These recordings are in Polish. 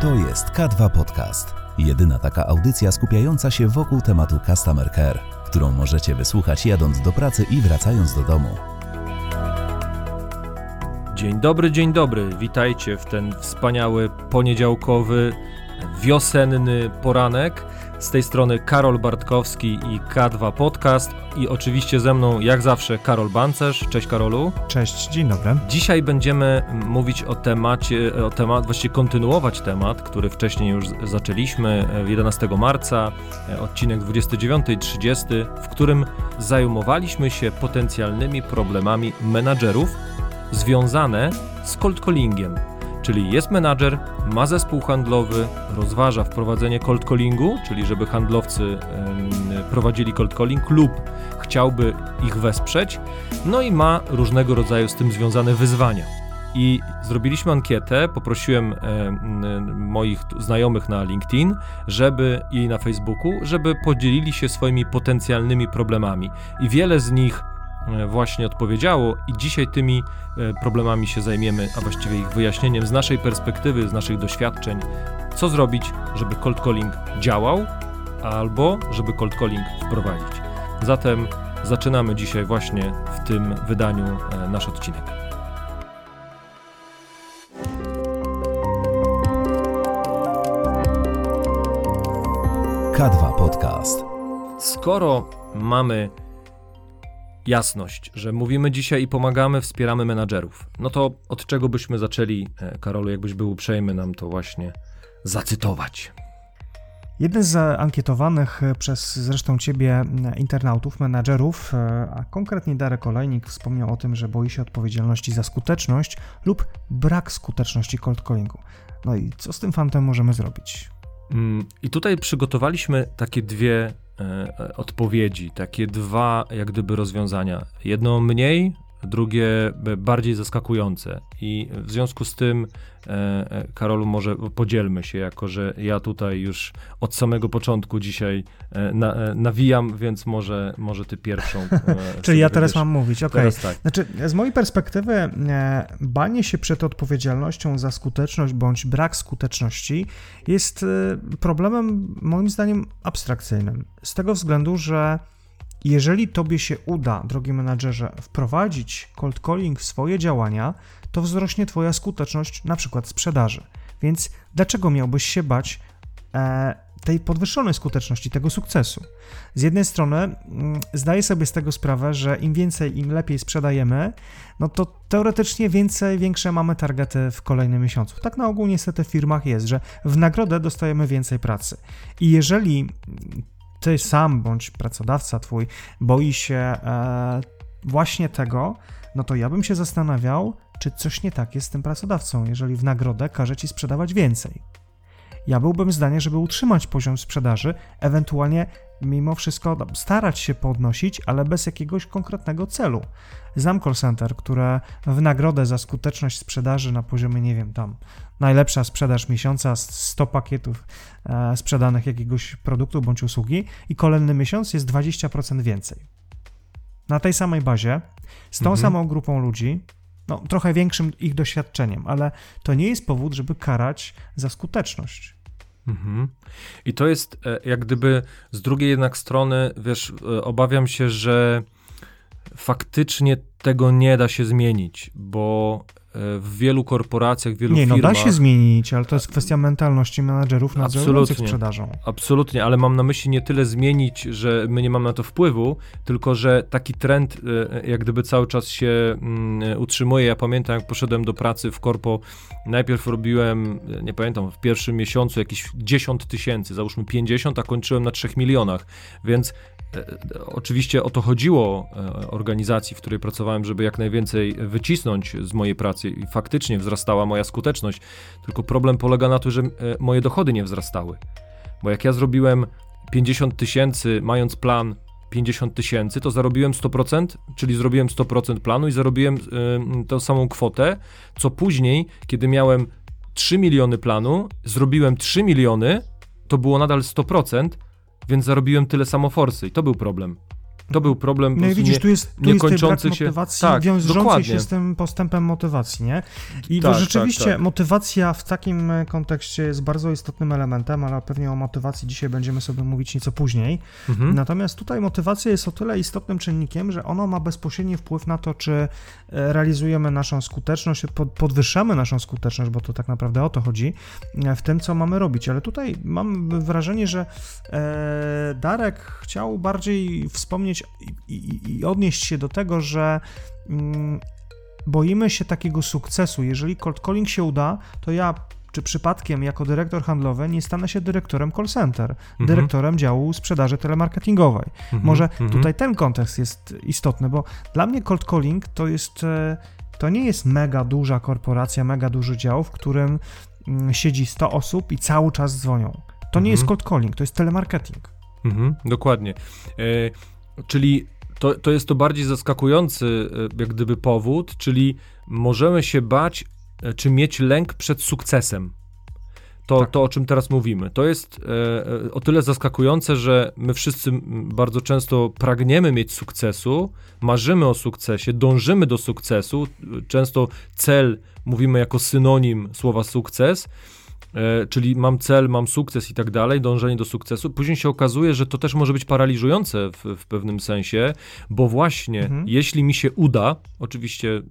To jest K2 Podcast. Jedyna taka audycja skupiająca się wokół tematu Customer Care, którą możecie wysłuchać jadąc do pracy i wracając do domu. Dzień dobry, dzień dobry. Witajcie w ten wspaniały poniedziałkowy, wiosenny poranek. Z tej strony Karol Bartkowski i K2 Podcast i oczywiście ze mną jak zawsze Karol Bancerz. Cześć Karolu. Cześć, dzień dobry. Dzisiaj będziemy mówić o temacie, o temat, właściwie kontynuować temat, który wcześniej już zaczęliśmy 11 marca, odcinek 29 i 30, w którym zajmowaliśmy się potencjalnymi problemami menadżerów związane z cold callingiem. Czyli jest menadżer, ma zespół handlowy, rozważa wprowadzenie cold callingu, czyli żeby handlowcy prowadzili cold calling lub chciałby ich wesprzeć, no i ma różnego rodzaju z tym związane wyzwania. I zrobiliśmy ankietę, poprosiłem moich znajomych na LinkedIn, żeby i na Facebooku, żeby podzielili się swoimi potencjalnymi problemami. I wiele z nich właśnie odpowiedziało i dzisiaj tymi e, problemami się zajmiemy, a właściwie ich wyjaśnieniem z naszej perspektywy, z naszych doświadczeń, co zrobić, żeby cold calling działał, albo żeby cold calling wprowadzić. Zatem zaczynamy dzisiaj właśnie w tym wydaniu e, nasz odcinek. K2 Podcast. Skoro mamy jasność, że mówimy dzisiaj i pomagamy, wspieramy menadżerów. No to od czego byśmy zaczęli, e, Karolu, jakbyś był uprzejmy nam to właśnie zacytować? Jeden z ankietowanych przez zresztą ciebie internautów, menadżerów, e, a konkretnie Darek Olejnik wspomniał o tym, że boi się odpowiedzialności za skuteczność lub brak skuteczności cold callingu. No i co z tym fantem możemy zrobić? Mm, I tutaj przygotowaliśmy takie dwie E, odpowiedzi, takie dwa jak gdyby rozwiązania. Jedno mniej, drugie bardziej zaskakujące. I w związku z tym, e, e, Karolu, może podzielmy się, jako że ja tutaj już od samego początku dzisiaj na, nawijam, więc może, może ty pierwszą. Czyli ja teraz mam mówić, okej. Okay. Tak. Znaczy, z mojej perspektywy, banie się przed odpowiedzialnością za skuteczność bądź brak skuteczności jest problemem, moim zdaniem, abstrakcyjnym. Z tego względu, że jeżeli tobie się uda, drogi menadżerze, wprowadzić cold calling w swoje działania, to wzrośnie twoja skuteczność na przykład sprzedaży. Więc dlaczego miałbyś się bać e, tej podwyższonej skuteczności, tego sukcesu? Z jednej strony mm, zdaję sobie z tego sprawę, że im więcej, im lepiej sprzedajemy, no to teoretycznie więcej, większe mamy targety w kolejnym miesiącu. Tak na ogół niestety w firmach jest, że w nagrodę dostajemy więcej pracy. I jeżeli ty sam bądź pracodawca twój boi się e, właśnie tego, no to ja bym się zastanawiał, czy coś nie tak jest z tym pracodawcą, jeżeli w nagrodę każe ci sprzedawać więcej. Ja byłbym zdania, żeby utrzymać poziom sprzedaży, ewentualnie mimo wszystko starać się podnosić, ale bez jakiegoś konkretnego celu. Znam call center, które w nagrodę za skuteczność sprzedaży na poziomie, nie wiem, tam najlepsza sprzedaż miesiąca, 100 pakietów e, sprzedanych jakiegoś produktu bądź usługi i kolejny miesiąc jest 20% więcej. Na tej samej bazie, z tą mhm. samą grupą ludzi, no, trochę większym ich doświadczeniem, ale to nie jest powód, żeby karać za skuteczność. Mhm. I to jest e, jak gdyby z drugiej jednak strony, wiesz, e, obawiam się, że faktycznie tego nie da się zmienić, bo w wielu korporacjach, w wielu nie, firmach... Nie, no da się zmienić, ale to jest kwestia mentalności menadżerów nadzorujących sprzedażą. Absolutnie, ale mam na myśli nie tyle zmienić, że my nie mamy na to wpływu, tylko że taki trend e, jak gdyby cały czas się mm, utrzymuje. Ja pamiętam, jak poszedłem do pracy w korpo, najpierw robiłem, nie pamiętam, w pierwszym miesiącu jakieś 10 tysięcy, załóżmy 50, a kończyłem na 3 milionach, więc e, oczywiście o to chodziło e, organizacji, w której pracowałem, żeby jak najwięcej wycisnąć z mojej pracy, i faktycznie wzrastała moja skuteczność. Tylko problem polega na tym, że e, moje dochody nie wzrastały. Bo jak ja zrobiłem 50 tysięcy, mając plan 50 tysięcy, to zarobiłem 100%, czyli zrobiłem 100% planu i zarobiłem y, tą samą kwotę, co później, kiedy miałem 3 miliony planu, zrobiłem 3 miliony, to było nadal 100%, więc zarobiłem tyle samo forsy i to był problem. To był problem No i widzisz, nie, tu jest, tu niekończący jest się- motywacji tak, wiążącej dokładnie. się z tym postępem motywacji, nie? I Tak, to rzeczywiście tak, tak. motywacja w takim e, kontekście jest bardzo istotnym elementem, ale pewnie o motywacji dzisiaj będziemy sobie mówić nieco później. Mhm. Natomiast tutaj motywacja jest o tyle istotnym czynnikiem, że ono ma bezpośredni wpływ na to, czy e, realizujemy naszą skuteczność, pod- podwyższamy naszą skuteczność, bo to tak naprawdę o to chodzi, e, w tym, co mamy robić. Ale tutaj mam wrażenie, że Darek chciał bardziej wspomnieć i, i, i odnieść się do tego, że mm, boimy się takiego sukcesu. Jeżeli cold calling się uda, to ja czy przypadkiem jako dyrektor handlowy nie stanę się dyrektorem call center, Mhm. dyrektorem działu sprzedaży telemarketingowej. Mhm. Może Mhm. tutaj ten kontekst jest istotny, bo dla mnie cold calling to jest, e, to nie jest mega duża korporacja, mega duży dział, w którym mm, siedzi 100 osób i cały czas dzwonią. To Mhm. nie jest cold calling, to jest telemarketing. Mhm, dokładnie. E, czyli to, to jest to bardziej zaskakujący e, jak gdyby powód, czyli możemy się bać, e, czy mieć lęk przed sukcesem. To, Tak. to, o czym teraz mówimy. To jest e, e, o tyle zaskakujące, że my wszyscy bardzo często pragniemy mieć sukcesu, marzymy o sukcesie, dążymy do sukcesu. Często cel mówimy jako synonim słowa sukces, czyli mam cel, mam sukces i tak dalej, dążenie do sukcesu. Później się okazuje, że to też może być paraliżujące w, w pewnym sensie, bo właśnie Mhm. jeśli mi się uda, oczywiście,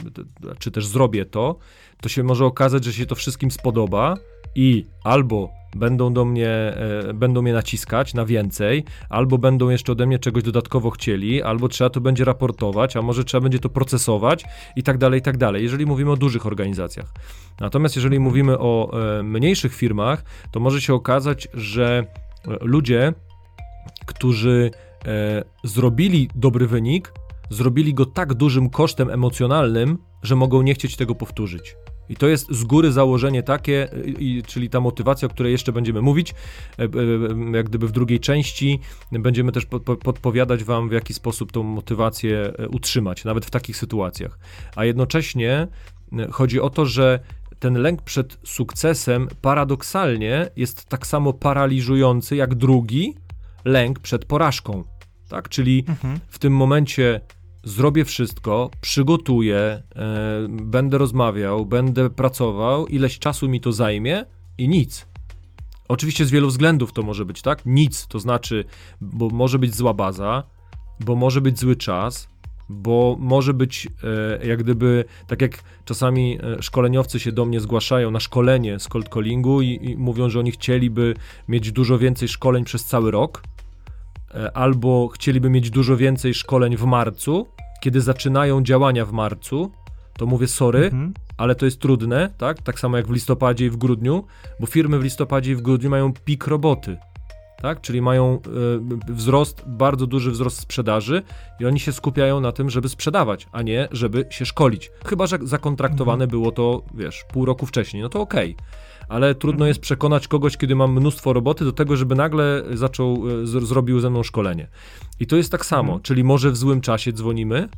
czy też zrobię to, to się może okazać, że się to wszystkim spodoba i albo będą do mnie, e, będą mnie naciskać na więcej, albo będą jeszcze ode mnie czegoś dodatkowo chcieli, albo trzeba to będzie raportować, a może trzeba będzie to procesować i tak dalej, i tak dalej, jeżeli mówimy o dużych organizacjach. Natomiast jeżeli mówimy o e, mniejszych firmach, to może się okazać, że e, ludzie, którzy e, zrobili dobry wynik, zrobili go tak dużym kosztem emocjonalnym, że mogą nie chcieć tego powtórzyć. I to jest z góry założenie takie, czyli ta motywacja, o której jeszcze będziemy mówić, e, e, jak gdyby w drugiej części będziemy też po- po- podpowiadać Wam, w jaki sposób tą motywację e, utrzymać, nawet w takich sytuacjach. A jednocześnie chodzi o to, że ten lęk przed sukcesem paradoksalnie jest tak samo paraliżujący jak drugi lęk przed porażką. Tak? Czyli Mhm. w tym momencie zrobię wszystko, przygotuję, e, będę rozmawiał, będę pracował, ileś czasu mi to zajmie i nic. Oczywiście z wielu względów to może być, tak? Nic, to znaczy, bo może być zła baza, bo może być zły czas, bo może być e, jak gdyby, tak jak czasami e, szkoleniowcy się do mnie zgłaszają na szkolenie z cold callingu i, i mówią, że oni chcieliby mieć dużo więcej szkoleń przez cały rok, albo chcieliby mieć dużo więcej szkoleń w marcu, kiedy zaczynają działania w marcu, to mówię sorry, Mhm. ale to jest trudne, tak? Tak samo jak w listopadzie i w grudniu, bo firmy w listopadzie i w grudniu mają pik roboty, tak? Czyli mają e, wzrost, bardzo duży wzrost sprzedaży i oni się skupiają na tym, żeby sprzedawać, a nie żeby się szkolić. Chyba, że zakontraktowane było to, wiesz, pół roku wcześniej, no to okej. Ale trudno Mhm. jest przekonać kogoś, kiedy mam mnóstwo roboty, do tego, żeby nagle zaczął, e, z, zrobił ze mną szkolenie. I to jest tak samo, Mhm. czyli może w złym czasie dzwonimy,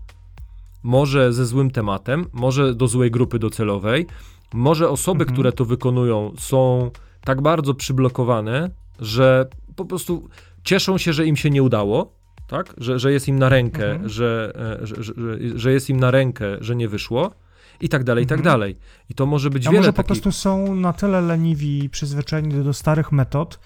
może ze złym tematem, może do złej grupy docelowej, może osoby, Mhm. które to wykonują, są tak bardzo przyblokowane, że po prostu cieszą się, że im się nie udało, tak? Że, że jest im na rękę, Mhm. że, e, że, że, że, że jest im na rękę, że nie wyszło i tak dalej, i tak Mhm. dalej. I to może być A wiele może po takich... prostu są na tyle leniwi i przyzwyczajeni do, do starych metod,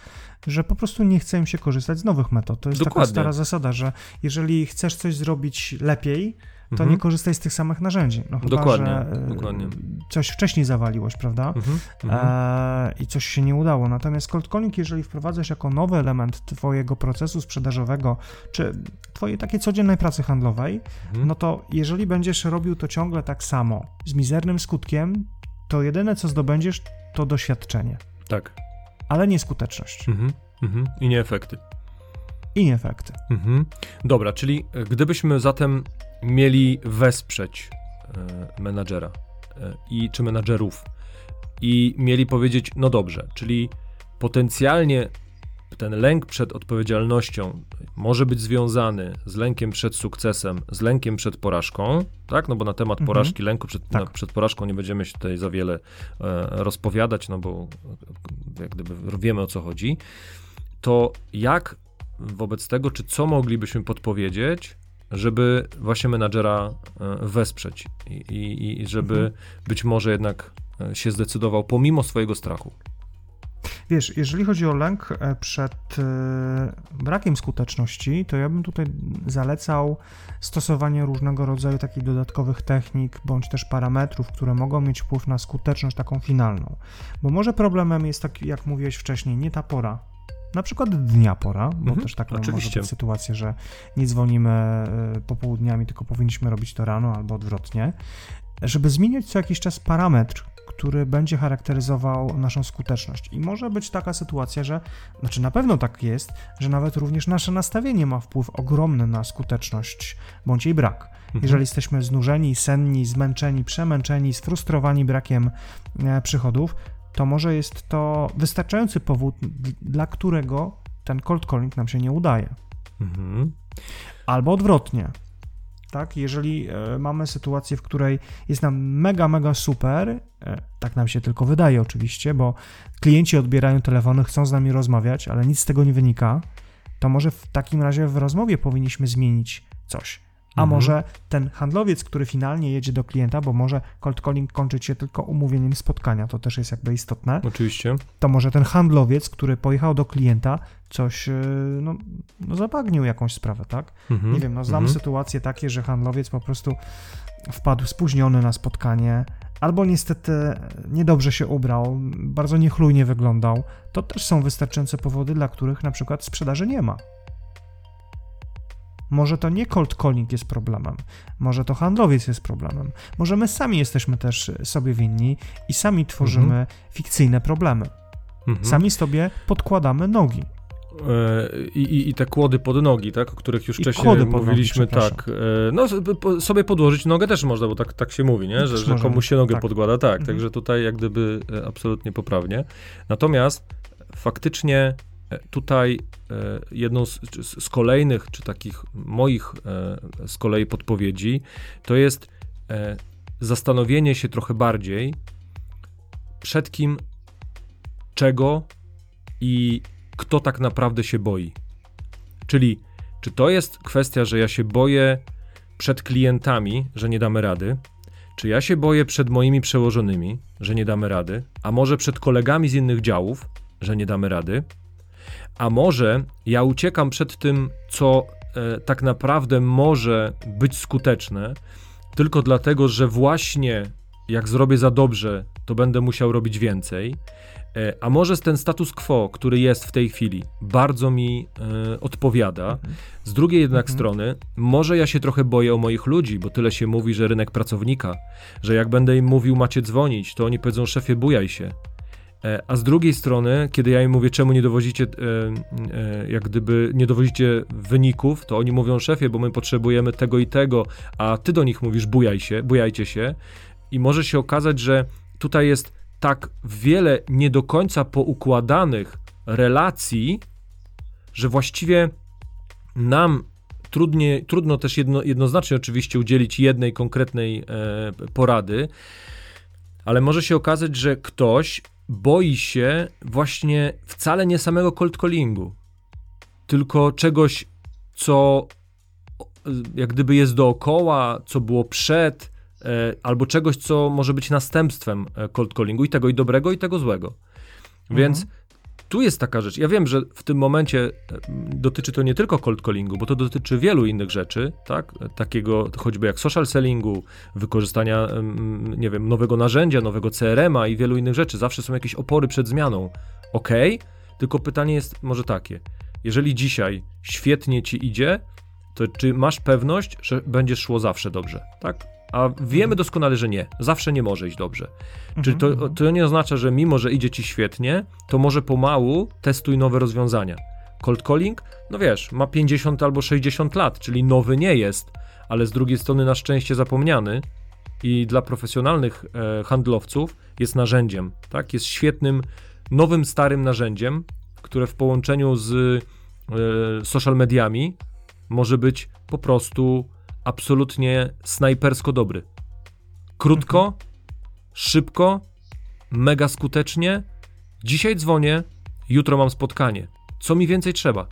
że po prostu nie chce im się korzystać z nowych metod. To jest taka Dokładnie. stara zasada, że jeżeli chcesz coś zrobić lepiej, to Mhm. nie korzystaj z tych samych narzędzi. No chyba, Dokładnie, że e, dokładnie. coś wcześniej zawaliłeś, prawda? Mhm, mhm. E, I coś się nie udało. Natomiast cold calling, jeżeli wprowadzasz jako nowy element twojego procesu sprzedażowego, czy twojej takiej codziennej pracy handlowej, Mhm. no to jeżeli będziesz robił to ciągle tak samo, z mizernym skutkiem, to jedyne co zdobędziesz to doświadczenie, Tak. ale nie skuteczność Mhm, mhm. I nie efekty. i nie efekty. Mhm. Dobra, czyli e, gdybyśmy zatem mieli wesprzeć e, menadżera e, i czy menadżerów i mieli powiedzieć, no dobrze, czyli potencjalnie ten lęk przed odpowiedzialnością może być związany z lękiem przed sukcesem, z lękiem przed porażką, tak? No bo na temat Mhm. porażki, lęku przed, Tak. na, przed porażką nie będziemy się tutaj za wiele e, rozpowiadać, no bo jak gdyby wiemy o co chodzi. To jak wobec tego, czy co moglibyśmy podpowiedzieć, żeby właśnie menadżera e, wesprzeć i, i, i żeby mhm. być może jednak e, się zdecydował pomimo swojego strachu. Wiesz, jeżeli chodzi o lęk e, przed brakiem skuteczności, to ja bym tutaj zalecał stosowanie różnego rodzaju takich dodatkowych technik bądź też parametrów, które mogą mieć wpływ na skuteczność taką finalną. Bo może problemem jest, tak jak mówiłeś wcześniej, nie ta pora, na przykład dnia pora, bo mhm, też taka oczywiście. może być sytuacja, że nie dzwonimy y, popołudniami, tylko powinniśmy robić to rano albo odwrotnie, żeby zmieniać co jakiś czas parametr, który będzie charakteryzował naszą skuteczność. I może być taka sytuacja, że, znaczy na pewno tak jest, że nawet również nasze nastawienie ma wpływ ogromny na skuteczność bądź jej brak. Mhm. Jeżeli jesteśmy znużeni, senni, zmęczeni, przemęczeni, sfrustrowani brakiem e, przychodów, to może jest to wystarczający powód, dla którego ten cold calling nam się nie udaje. Mhm. Albo odwrotnie. Tak, jeżeli e, mamy sytuację, w której jest nam mega, mega super, e, tak nam się tylko wydaje oczywiście, bo klienci odbierają telefony, chcą z nami rozmawiać, ale nic z tego nie wynika, to może w takim razie w rozmowie powinniśmy zmienić coś. A mhm. może ten handlowiec, który finalnie jedzie do klienta, bo może cold calling kończyć się tylko umówieniem spotkania, to też jest jakby istotne. Oczywiście. To może ten handlowiec, który pojechał do klienta, coś, e, no, no zabagnił jakąś sprawę, tak? Mhm. Nie wiem, no znam mhm. sytuacje takie, że handlowiec po prostu wpadł spóźniony na spotkanie, albo niestety niedobrze się ubrał, bardzo niechlujnie wyglądał. To też są wystarczające powody, dla których na przykład sprzedaży nie ma. Może to nie cold calling jest problemem, może to handlowiec jest problemem, może my sami jesteśmy też sobie winni i sami tworzymy mhm. fikcyjne problemy. Mhm. Sami sobie podkładamy nogi. E, I, i, I, te kłody pod nogi, tak, o których już I wcześniej mówiliśmy, nogi, tak. E, no, sobie podłożyć nogę też można, bo tak, tak się mówi, nie? Że, że komuś się nogę tak. podkłada, tak. Mhm. Także tutaj jak gdyby e, absolutnie poprawnie. Natomiast faktycznie Tutaj e, jedną z, z, kolejnych, czy takich moich e, z kolei podpowiedzi, to jest e, zastanowienie się trochę bardziej, przed kim, czego i kto tak naprawdę się boi. Czyli, czy to jest kwestia, że ja się boję przed klientami, że nie damy rady, czy ja się boję przed moimi przełożonymi, że nie damy rady, a może przed kolegami z innych działów, że nie damy rady, a może ja uciekam przed tym, co e, tak naprawdę może być skuteczne, tylko dlatego, że właśnie jak zrobię za dobrze, to będę musiał robić więcej. E, a może ten status quo, który jest w tej chwili, bardzo mi e, odpowiada. Z drugiej jednak mhm. strony, może ja się trochę boję o moich ludzi, bo tyle się mówi, że rynek pracownika, że jak będę im mówił, macie dzwonić, to oni powiedzą, szefie, bujaj się. E, a z drugiej strony, kiedy ja im mówię, czemu nie dowozicie, e, e, jak gdyby nie dowozicie wyników, to oni mówią, szefie, bo my potrzebujemy tego i tego, a ty do nich mówisz, bujaj się, bujajcie się. I może się okazać, że tutaj jest tak wiele nie do końca poukładanych relacji, że właściwie nam trudnie, trudno też jedno, jednoznacznie oczywiście udzielić jednej konkretnej e, porady, ale może się okazać, że ktoś boi się właśnie wcale nie samego cold callingu, tylko czegoś, co jak gdyby jest dookoła, co było przed, e, albo czegoś, co może być następstwem e, cold callingu i tego i dobrego, i tego złego. Mhm. Tu jest taka rzecz. Ja wiem, że w tym momencie e, dotyczy to nie tylko cold callingu, bo to dotyczy wielu innych rzeczy, tak? Takiego choćby jak social sellingu, wykorzystania, nie wiem, nowego narzędzia, nowego CRM-a i wielu innych rzeczy. Zawsze są jakieś opory przed zmianą. Ok, tylko pytanie jest może takie. Jeżeli dzisiaj świetnie ci idzie, to czy masz pewność, że będzie szło zawsze dobrze, tak? A wiemy mhm. doskonale, że nie. Zawsze nie może iść dobrze. Mhm. Czyli to, mhm. to nie oznacza, że mimo, że idzie ci świetnie, to może pomału testuj nowe rozwiązania. Cold calling, no wiesz, ma 50 albo 60 lat, czyli nowy nie jest, ale z drugiej strony na szczęście zapomniany i dla profesjonalnych e, handlowców jest narzędziem, tak? Jest świetnym, nowym, starym narzędziem, które w połączeniu z e, social mediami może być po prostu absolutnie snajpersko dobry. Krótko, mhm. szybko, mega skutecznie. Dzisiaj dzwonię, jutro mam spotkanie. Co mi więcej trzeba?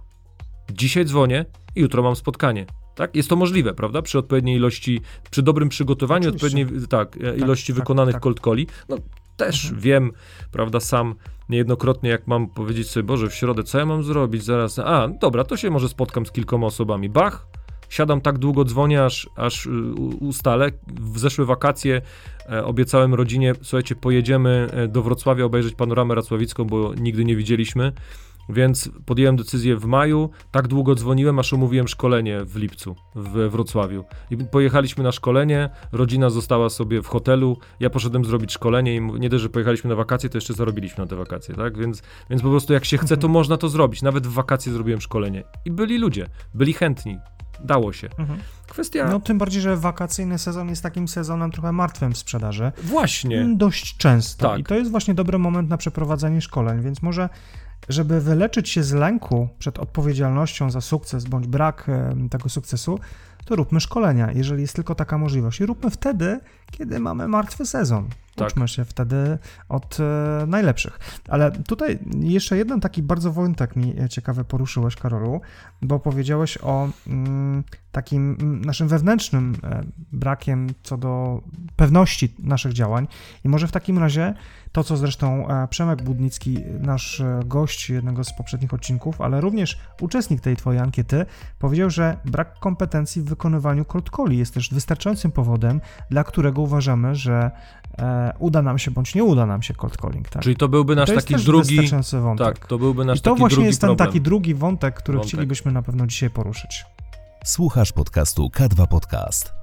Dzisiaj dzwonię, jutro mam spotkanie. Tak? Jest to możliwe, prawda? Przy odpowiedniej ilości, przy dobrym przygotowaniu, Oczywiście. odpowiedniej tak, e, ilości tak, wykonanych tak. cold calli. No też Mhm. wiem, prawda, sam niejednokrotnie, jak mam powiedzieć sobie, Boże, w środę, co ja mam zrobić zaraz? A, dobra, to się może spotkam z kilkoma osobami. Bach, siadam tak długo, dzwonię, aż, aż y, ustalę. W zeszłe wakacje e, obiecałem rodzinie, słuchajcie, pojedziemy e, do Wrocławia obejrzeć panoramę racławicką, bo nigdy nie widzieliśmy. Więc podjąłem decyzję w maju, tak długo dzwoniłem, aż umówiłem szkolenie w lipcu w Wrocławiu. I pojechaliśmy na szkolenie, rodzina została sobie w hotelu, ja poszedłem zrobić szkolenie i nie dość, że pojechaliśmy na wakacje, to jeszcze zarobiliśmy na te wakacje, tak? Więc, więc po prostu jak się chce, to można to zrobić. Nawet w wakacje zrobiłem szkolenie. I byli ludzie, byli chętni, dało się. Mhm. Kwestia... No tym bardziej, że wakacyjny sezon jest takim sezonem trochę martwym w sprzedaży. Właśnie. Dość często. Tak. I to jest właśnie dobry moment na przeprowadzenie szkoleń, więc może, żeby wyleczyć się z lęku przed odpowiedzialnością za sukces bądź brak tego sukcesu, to róbmy szkolenia, jeżeli jest tylko taka możliwość. I róbmy wtedy, kiedy mamy martwy sezon. Tak. Uczmy się wtedy od e, najlepszych. Ale tutaj jeszcze jeden taki bardzo wątek mi ciekawy poruszyłeś, Karolu, bo powiedziałeś o mm, takim mm, naszym wewnętrznym e, brakiem co do pewności naszych działań. I może w takim razie to, co zresztą e, Przemek Budnicki, nasz e, gość jednego z poprzednich odcinków, ale również uczestnik tej twojej ankiety, powiedział, że brak kompetencji w wykonywaniu calli jest też wystarczającym powodem, dla którego uważamy, że e, uda nam się bądź nie uda nam się cold calling. Tak? Czyli to byłby nasz to taki drugi... wątek. Tak, to byłby nasz I to taki właśnie drugi jest ten problem. taki drugi wątek, który Wątek. chcielibyśmy na pewno dzisiaj poruszyć. Słuchasz podcastu K2 Podcast.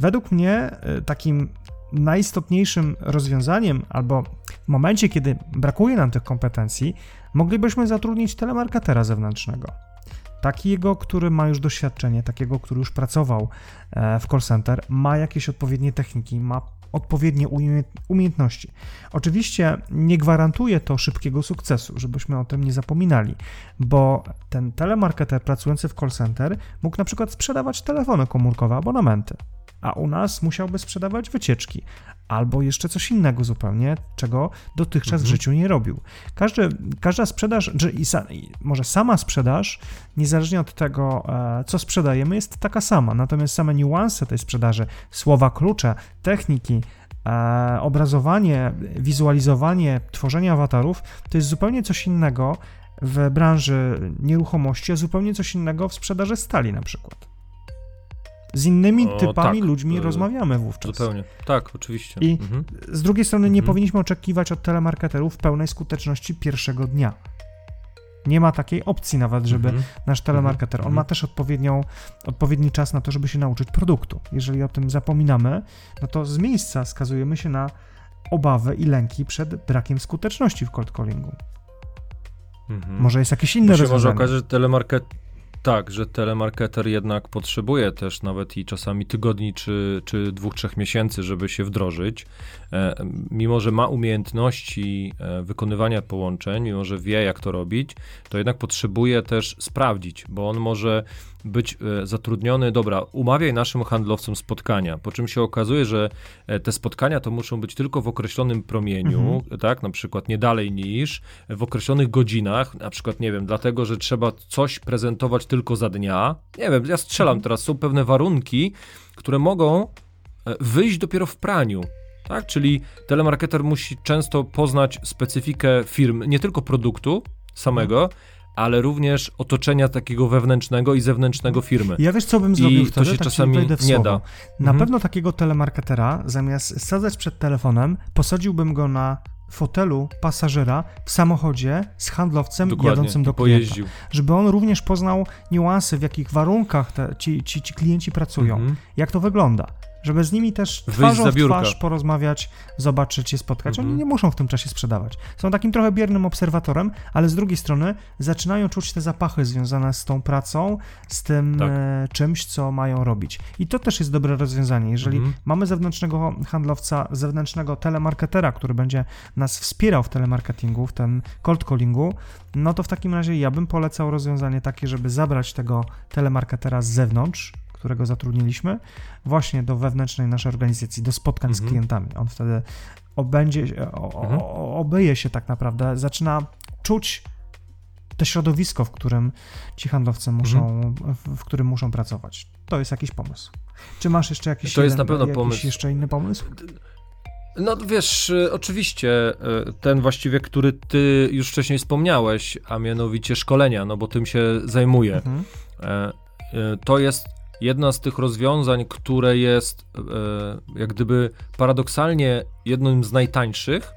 Według mnie y, takim najistotniejszym rozwiązaniem, albo w momencie, kiedy brakuje nam tych kompetencji, moglibyśmy zatrudnić telemarketera zewnętrznego. Takiego, który ma już doświadczenie, takiego, który już pracował e, w call center, ma jakieś odpowiednie techniki, ma odpowiednie umie- umiejętności. Oczywiście nie gwarantuje to szybkiego sukcesu, żebyśmy o tym nie zapominali, bo ten telemarketer pracujący w call center mógł na przykład sprzedawać telefony komórkowe, abonamenty, a u nas musiałby sprzedawać wycieczki albo jeszcze coś innego zupełnie, czego dotychczas w Mhm. życiu nie robił. Każdy, każda sprzedaż, czy i sa, może sama sprzedaż, niezależnie od tego, e, co sprzedajemy, jest taka sama. Natomiast same niuanse tej sprzedaży, słowa klucze, techniki, e, obrazowanie, wizualizowanie, tworzenie awatarów, to jest zupełnie coś innego w branży nieruchomości, a zupełnie coś innego w sprzedaży stali na przykład. Z innymi O, typami tak, ludźmi rozmawiamy wówczas. Zupełnie. Tak, oczywiście. I- Mhm. Z drugiej strony nie Mhm. powinniśmy oczekiwać od telemarketerów pełnej skuteczności pierwszego dnia. Nie ma takiej opcji nawet, żeby Mhm. nasz telemarketer, on Mhm. ma też odpowiednią, odpowiedni czas na to, żeby się nauczyć produktu. Jeżeli o tym zapominamy, no to z miejsca skazujemy się na obawy i lęki przed brakiem skuteczności w cold callingu. Mhm. Może jest jakieś inne się może rozwiązanie. okazać, że telemarket... Tak, że telemarketer jednak potrzebuje też nawet i czasami tygodni czy, czy dwóch, trzech miesięcy, żeby się wdrożyć. E, mimo, że ma umiejętności e, wykonywania połączeń, mimo, że wie, jak to robić, to jednak potrzebuje też sprawdzić, bo on może być e, zatrudniony, dobra, umawiaj naszym handlowcom spotkania, po czym się okazuje, że e, te spotkania to muszą być tylko w określonym promieniu, tak, na przykład nie dalej niż w określonych godzinach, na przykład, nie wiem, dlatego, że trzeba coś prezentować tylko za dnia, nie wiem, ja strzelam teraz, są pewne warunki, które mogą e, wyjść dopiero w praniu, tak, czyli telemarketer musi często poznać specyfikę firm, nie tylko produktu samego, ale również otoczenia takiego wewnętrznego i zewnętrznego firmy. Ja wiesz, co bym I zrobił to wtedy? się Tak czasami w nie da. Na Mhm. pewno takiego telemarketera, zamiast sadzać przed telefonem, posadziłbym go na fotelu pasażera w samochodzie z handlowcem Dokładnie, jadącym do i klienta. pojeździł. Żeby on również poznał niuanse, w jakich warunkach te, ci, ci, ci klienci pracują, Mhm. jak to wygląda. Żeby z nimi też twarzą w twarz porozmawiać, zobaczyć się, spotkać. Oni Mhm. nie muszą w tym czasie sprzedawać. Są takim trochę biernym obserwatorem, ale z drugiej strony zaczynają czuć te zapachy związane z tą pracą, z tym Tak. e, czymś, co mają robić. I to też jest dobre rozwiązanie. Jeżeli Mhm. mamy zewnętrznego handlowca, zewnętrznego telemarketera, który będzie nas wspierał w telemarketingu, w tym cold callingu, no to w takim razie ja bym polecał rozwiązanie takie, żeby zabrać tego telemarketera z zewnątrz, którego zatrudniliśmy, właśnie do wewnętrznej naszej organizacji, do spotkań z Mhm. klientami. On wtedy obędzie, o, Mhm. obyje się tak naprawdę, zaczyna czuć to środowisko, w którym ci handlowcy muszą, mhm. w, w, którym muszą pracować. To jest jakiś pomysł. Czy masz jeszcze jakiś, to jeden, jest na pewno pomysł. jeszcze inny pomysł? No wiesz, y, oczywiście y, ten właściwie, który ty już wcześniej wspomniałeś, a mianowicie szkolenia, no bo tym się zajmuję. Mhm. E, y, to jest jedna z tych rozwiązań, które jest e, jak gdyby paradoksalnie jednym z najtańszych,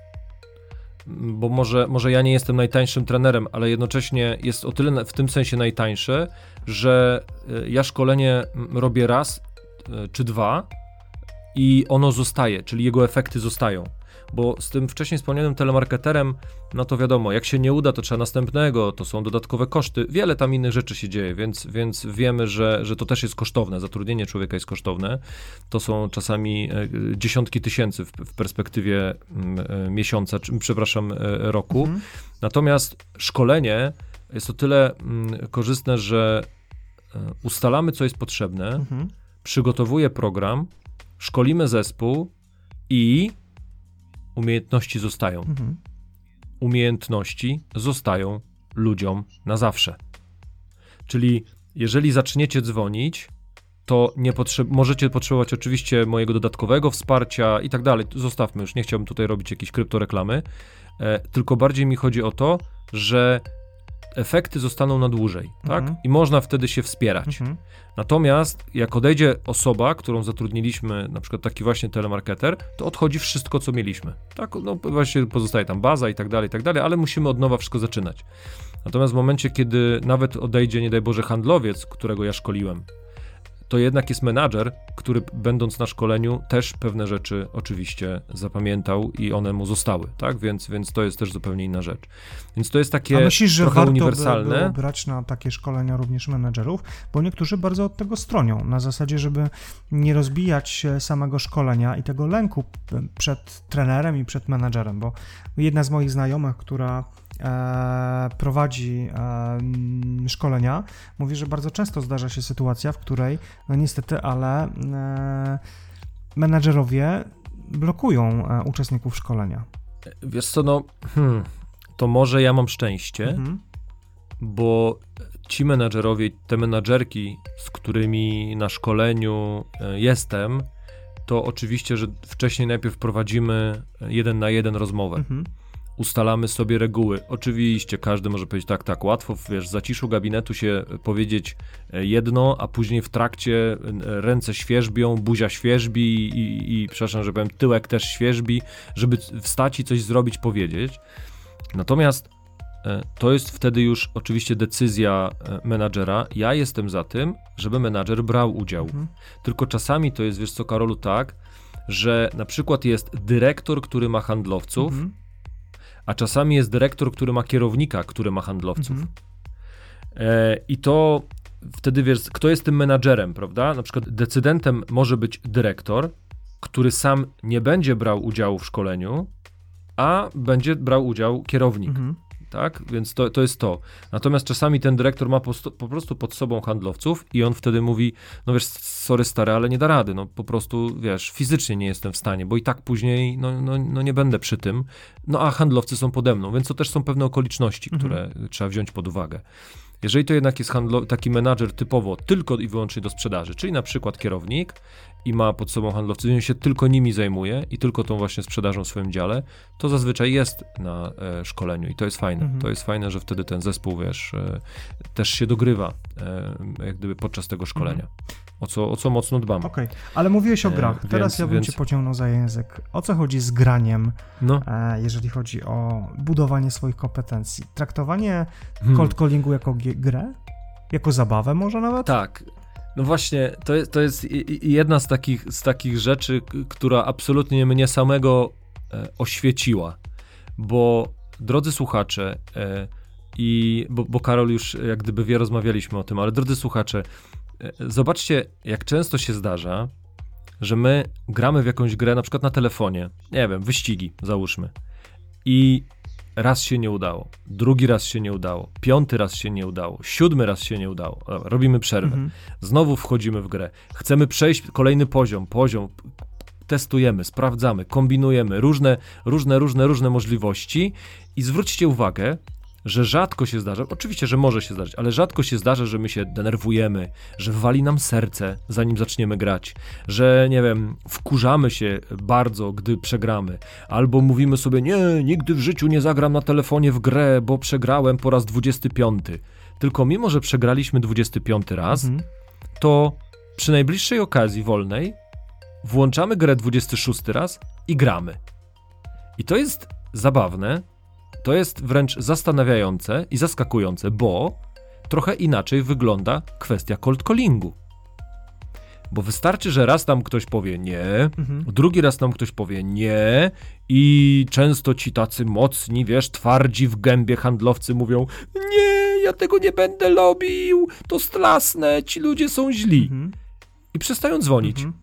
bo może, może ja nie jestem najtańszym trenerem, ale jednocześnie jest o tyle w tym sensie najtańsze, że e, ja szkolenie robię raz czy dwa i ono zostaje, czyli jego efekty zostają. Bo z tym wcześniej wspomnianym telemarketerem, no to wiadomo, jak się nie uda, to trzeba następnego, to są dodatkowe koszty, wiele tam innych rzeczy się dzieje, więc, więc wiemy, że, że to też jest kosztowne, zatrudnienie człowieka jest kosztowne. To są czasami e, dziesiątki tysięcy w, w perspektywie mm, e, miesiąca, czy, przepraszam, e, roku. Mhm. Natomiast szkolenie jest o tyle mm, korzystne, że ustalamy, co jest potrzebne, mhm. przygotowuje program, szkolimy zespół i umiejętności zostają. Mhm. Umiejętności zostają ludziom na zawsze. Czyli jeżeli zaczniecie dzwonić, to nie możecie potrzebować oczywiście mojego dodatkowego wsparcia i tak dalej. Zostawmy już, nie chciałbym tutaj robić jakiejś kryptoreklamy, e, tylko bardziej mi chodzi o to, że efekty zostaną na dłużej, tak? Mhm. I można wtedy się wspierać. Mhm. Natomiast jak odejdzie osoba, którą zatrudniliśmy, na przykład taki właśnie telemarketer, to odchodzi wszystko, co mieliśmy. Tak, no właśnie pozostaje tam baza i tak dalej, i tak dalej, ale musimy od nowa wszystko zaczynać. Natomiast w momencie, kiedy nawet odejdzie, nie daj Boże, handlowiec, którego ja szkoliłem, to jednak jest menadżer, który będąc na szkoleniu też pewne rzeczy oczywiście zapamiętał i one mu zostały, tak? Więc, więc to jest też zupełnie inna rzecz. Więc to jest takie A myślisz, że warto uniwersalne. By brać na takie szkolenia również menedżerów, bo niektórzy bardzo od tego stronią, na zasadzie, żeby nie rozbijać samego szkolenia i tego lęku przed trenerem i przed menedżerem, bo jedna z moich znajomych, która prowadzi e, szkolenia, mówi, że bardzo często zdarza się sytuacja, w której, no niestety, ale e, menedżerowie blokują e, uczestników szkolenia. Wiesz co, no, hmm, to może ja mam szczęście, mhm. bo ci menedżerowie, te menedżerki, z którymi na szkoleniu e, jestem, to oczywiście, że wcześniej najpierw prowadzimy jeden na jeden rozmowę. Mhm ustalamy sobie reguły. Oczywiście każdy może powiedzieć tak, tak, łatwo, wiesz, w zaciszu gabinetu się powiedzieć e, jedno, a później w trakcie e, ręce świeżbią, buzia świeżbi i, i przepraszam, że powiem, tyłek też świeżbi, żeby wstać i coś zrobić, powiedzieć. Natomiast e, to jest wtedy już oczywiście decyzja menadżera. Ja jestem za tym, żeby menadżer brał udział. Mhm. Tylko czasami to jest, wiesz co, Karolu, tak, że na przykład jest dyrektor, który ma handlowców, mhm a czasami jest dyrektor, który ma kierownika, który ma handlowców. Mhm. E, I to wtedy wiesz, kto jest tym menadżerem, prawda? Na przykład decydentem może być dyrektor, który sam nie będzie brał udziału w szkoleniu, a będzie brał udział kierownik. Mhm tak? Więc to, to jest to. Natomiast czasami ten dyrektor ma po, po, prostu pod sobą handlowców i on wtedy mówi, no wiesz, sorry stary, ale nie da rady, no po prostu, wiesz, fizycznie nie jestem w stanie, bo i tak później, no, no, no nie będę przy tym, no a handlowcy są pode mną, więc to też są pewne okoliczności, mhm. które trzeba wziąć pod uwagę. Jeżeli to jednak jest handlo- taki menadżer typowo tylko i wyłącznie do sprzedaży, czyli na przykład kierownik i ma pod sobą handlowców, i się tylko nimi zajmuje i tylko tą właśnie sprzedażą w swoim dziale, to zazwyczaj jest na e, szkoleniu i to jest fajne. Mhm. To jest fajne, że wtedy ten zespół, wiesz, e, też się dogrywa e, jak gdyby podczas tego szkolenia. Mhm. O co, o co mocno dbam. Okej, okay. ale mówiłeś o e, grach. Teraz więc, ja bym więc... cię pociągnął za język. O co chodzi z graniem, no. E, jeżeli chodzi o budowanie swoich kompetencji? Traktowanie hmm. cold callingu jako grę? Jako zabawę może nawet? Tak. No właśnie, to jest, to jest jedna z takich, z takich rzeczy, która absolutnie mnie samego e, oświeciła. Bo drodzy słuchacze, e, i bo, bo Karol już jak gdyby wie, rozmawialiśmy o tym, ale drodzy słuchacze, e, zobaczcie, jak często się zdarza, że my gramy w jakąś grę, na przykład na telefonie, nie wiem, wyścigi, załóżmy. I raz się nie udało, drugi raz się nie udało, piąty raz się nie udało, siódmy raz się nie udało. Robimy przerwę. Mhm. Znowu wchodzimy w grę. Chcemy przejść kolejny poziom, poziom. Testujemy, sprawdzamy, kombinujemy różne, różne, różne, różne możliwości i zwróćcie uwagę, że rzadko się zdarza, oczywiście, że może się zdarzyć, ale rzadko się zdarza, że my się denerwujemy, że wali nam serce, zanim zaczniemy grać, że nie wiem, wkurzamy się bardzo, gdy przegramy, albo mówimy sobie, nie, nigdy w życiu nie zagram na telefonie w grę, bo przegrałem po raz 25. Tylko mimo, że przegraliśmy 25 raz, mhm. to przy najbliższej okazji wolnej włączamy grę 26 raz i gramy. I to jest zabawne, to jest wręcz zastanawiające i zaskakujące, bo trochę inaczej wygląda kwestia cold callingu. Bo wystarczy, że raz tam ktoś powie nie, mhm. drugi raz tam ktoś powie nie i często ci tacy mocni, wiesz, twardzi w gębie handlowcy mówią nie, ja tego nie będę lubił, to strasne, ci ludzie są źli. Mhm. I przestają dzwonić. Mhm.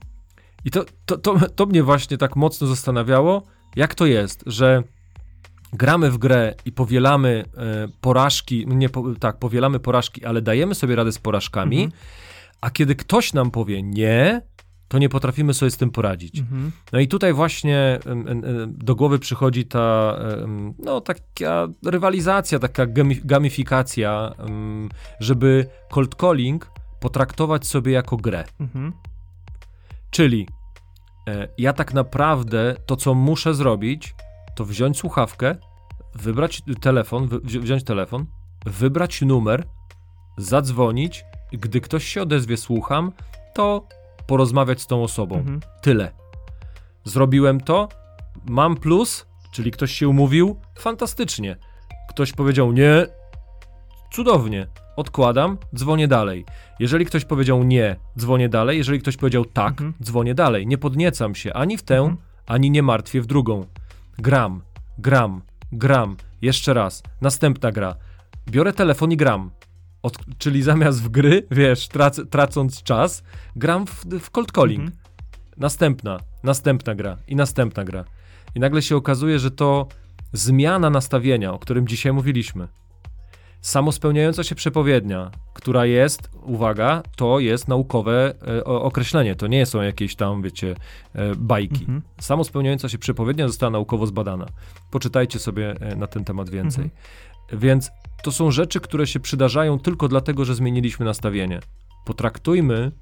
I to, to, to, to mnie właśnie tak mocno zastanawiało, jak to jest, że gramy w grę i powielamy e, porażki, nie, po, tak, powielamy porażki, ale dajemy sobie radę z porażkami, mhm. a kiedy ktoś nam powie nie, to nie potrafimy sobie z tym poradzić. Mhm. No i tutaj właśnie do głowy przychodzi ta, no taka rywalizacja, taka gamifikacja, żeby cold calling potraktować sobie jako grę. Mhm. Czyli e, ja tak naprawdę to, co muszę zrobić, to wziąć słuchawkę, wybrać telefon, wzi wziąć telefon, wybrać numer, zadzwonić, gdy ktoś się odezwie, słucham, to porozmawiać z tą osobą. Mhm. Tyle. Zrobiłem to, mam plus, czyli ktoś się umówił, fantastycznie. Ktoś powiedział nie, cudownie. Odkładam, dzwonię dalej. Jeżeli ktoś powiedział nie, dzwonię dalej. Jeżeli ktoś powiedział tak, mhm. dzwonię dalej. Nie podniecam się ani w tę, mhm. ani nie martwię w drugą. Gram, gram, gram, jeszcze raz, następna gra. Biorę telefon i gram. Od, czyli zamiast w gry, wiesz, trac, tracąc czas, gram w, w cold calling. Mhm. Następna, następna gra i następna gra. I nagle się okazuje, że to zmiana nastawienia, o którym dzisiaj mówiliśmy, samospełniająca się przepowiednia, która jest, uwaga, to jest naukowe e, określenie, to nie są jakieś tam, wiecie, e, bajki. Mhm. Samospełniająca się przepowiednia została naukowo zbadana. Poczytajcie sobie e, na ten temat więcej. Mhm. Więc to są rzeczy, które się przydarzają tylko dlatego, że zmieniliśmy nastawienie. Potraktujmy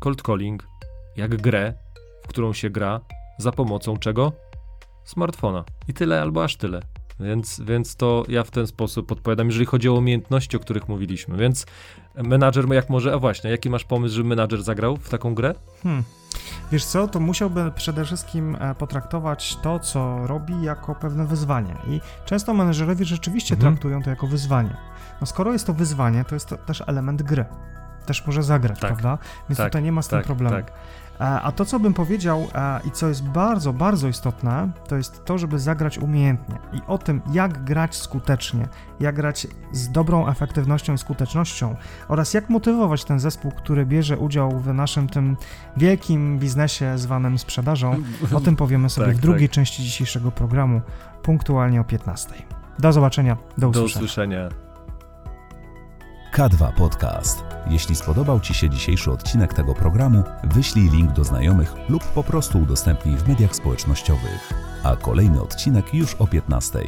cold calling jak grę, w którą się gra za pomocą czego? Smartfona. I tyle albo aż tyle. Więc, więc to ja w ten sposób odpowiadam, jeżeli chodzi o umiejętności, o których mówiliśmy. Więc menadżer, jak może, a właśnie, jaki masz pomysł, żeby menadżer zagrał w taką grę? Hmm. Wiesz co, to musiałby przede wszystkim e, potraktować to, co robi, jako pewne wyzwanie. I często menedżerowie rzeczywiście mhm. traktują to jako wyzwanie. No skoro jest to wyzwanie, to jest to też element gry. Też może zagrać, tak. prawda? Więc tak. tutaj nie ma z tym tak. problemu. Tak. E, a to, co bym powiedział e, i co jest bardzo, bardzo istotne, to jest to, żeby zagrać umiejętnie i o tym, jak grać skutecznie, jak grać z dobrą efektywnością i skutecznością oraz jak motywować ten zespół, który bierze udział w naszym tym wielkim biznesie zwanym sprzedażą. O tym powiemy sobie tak, w drugiej tak. części dzisiejszego programu, punktualnie o 15. Do zobaczenia, do usłyszenia. Do usłyszenia. K2 Podcast. Jeśli spodobał Ci się dzisiejszy odcinek tego programu, wyślij link do znajomych lub po prostu udostępnij w mediach społecznościowych. A kolejny odcinek już o 15.